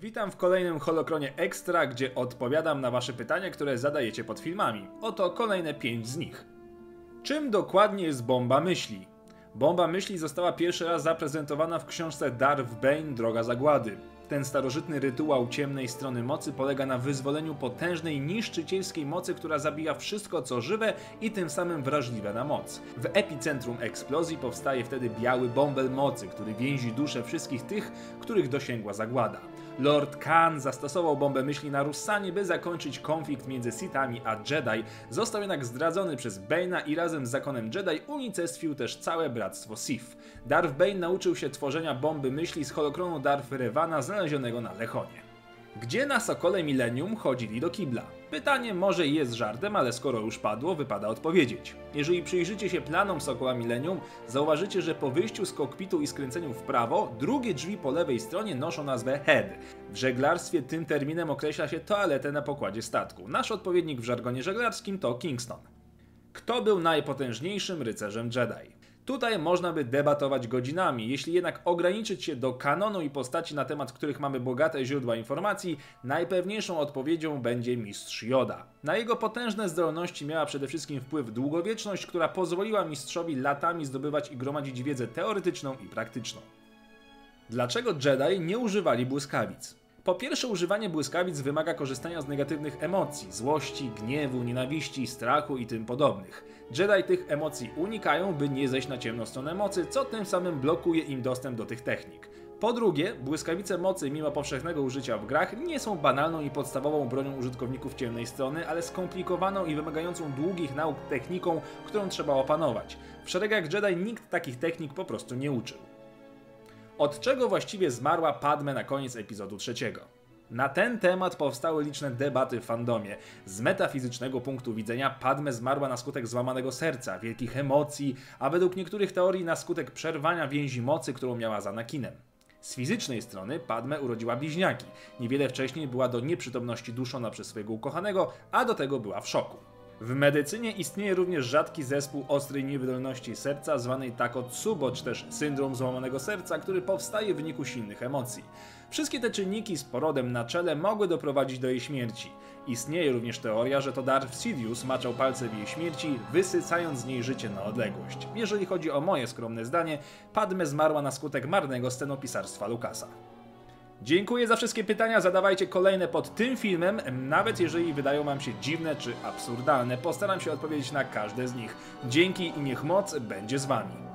Witam w kolejnym Holokronie Extra, gdzie odpowiadam na wasze pytania, które zadajecie pod filmami. Oto kolejne pięć z nich. Czym dokładnie jest bomba myśli? Bomba myśli została pierwszy raz zaprezentowana w książce Darth Bane Droga Zagłady. Ten starożytny rytuał ciemnej strony mocy polega na wyzwoleniu potężnej, niszczycielskiej mocy, która zabija wszystko co żywe i tym samym wrażliwe na moc. W epicentrum eksplozji powstaje wtedy biały bąbel mocy, który więzi duszę wszystkich tych, których dosięgła zagłada. Lord Khan zastosował bombę myśli na Russanie, by zakończyć konflikt między Sithami a Jedi. Został jednak zdradzony przez Bane'a i razem z zakonem Jedi unicestwił też całe bractwo Sith. Darth Bane nauczył się tworzenia bomby myśli z holokronu Darth Revana znalezionego na Lechonie. Gdzie na Sokole Millennium chodzili do kibla? Pytanie może jest żartem, ale skoro już padło, wypada odpowiedzieć. Jeżeli przyjrzycie się planom Sokoła Millennium, zauważycie, że po wyjściu z kokpitu i skręceniu w prawo, drugie drzwi po lewej stronie noszą nazwę head. W żeglarstwie tym terminem określa się toaletę na pokładzie statku. Nasz odpowiednik w żargonie żeglarskim to Kingston. Kto był najpotężniejszym rycerzem Jedi? Tutaj można by debatować godzinami. Jeśli jednak ograniczyć się do kanonu i postaci, na temat których mamy bogate źródła informacji, najpewniejszą odpowiedzią będzie mistrz Yoda. Na jego potężne zdolności miała przede wszystkim wpływ długowieczność, która pozwoliła mistrzowi latami zdobywać i gromadzić wiedzę teoretyczną i praktyczną. Dlaczego Jedi nie używali błyskawic? Po pierwsze, używanie błyskawic wymaga korzystania z negatywnych emocji, złości, gniewu, nienawiści, strachu i tym podobnych. Jedi tych emocji unikają, by nie zejść na ciemną stronę mocy, co tym samym blokuje im dostęp do tych technik. Po drugie, błyskawice mocy, mimo powszechnego użycia w grach, nie są banalną i podstawową bronią użytkowników ciemnej strony, ale skomplikowaną i wymagającą długich nauk techniką, którą trzeba opanować. W szeregach Jedi nikt takich technik po prostu nie uczył. Od czego właściwie zmarła Padme na koniec epizodu trzeciego? Na ten temat powstały liczne debaty w fandomie. Z metafizycznego punktu widzenia Padme zmarła na skutek złamanego serca, wielkich emocji, a według niektórych teorii na skutek przerwania więzi mocy, którą miała z Anakinem. Z fizycznej strony Padme urodziła bliźniaki. Niewiele wcześniej była do nieprzytomności duszona przez swojego ukochanego, a do tego była w szoku. W medycynie istnieje również rzadki zespół ostrej niewydolności serca, zwanej Takotsubo, czy też syndrom złamanego serca, który powstaje w wyniku silnych emocji. Wszystkie te czynniki z porodem na czele mogły doprowadzić do jej śmierci. Istnieje również teoria, że to Darth Sidious maczał palce w jej śmierci, wysycając z niej życie na odległość. Jeżeli chodzi o moje skromne zdanie, Padme zmarła na skutek marnego scenopisarstwa Lucasa. Dziękuję za wszystkie pytania, zadawajcie kolejne pod tym filmem, nawet jeżeli wydają wam się dziwne czy absurdalne. Postaram się odpowiedzieć na każde z nich. Dzięki i niech moc będzie z wami.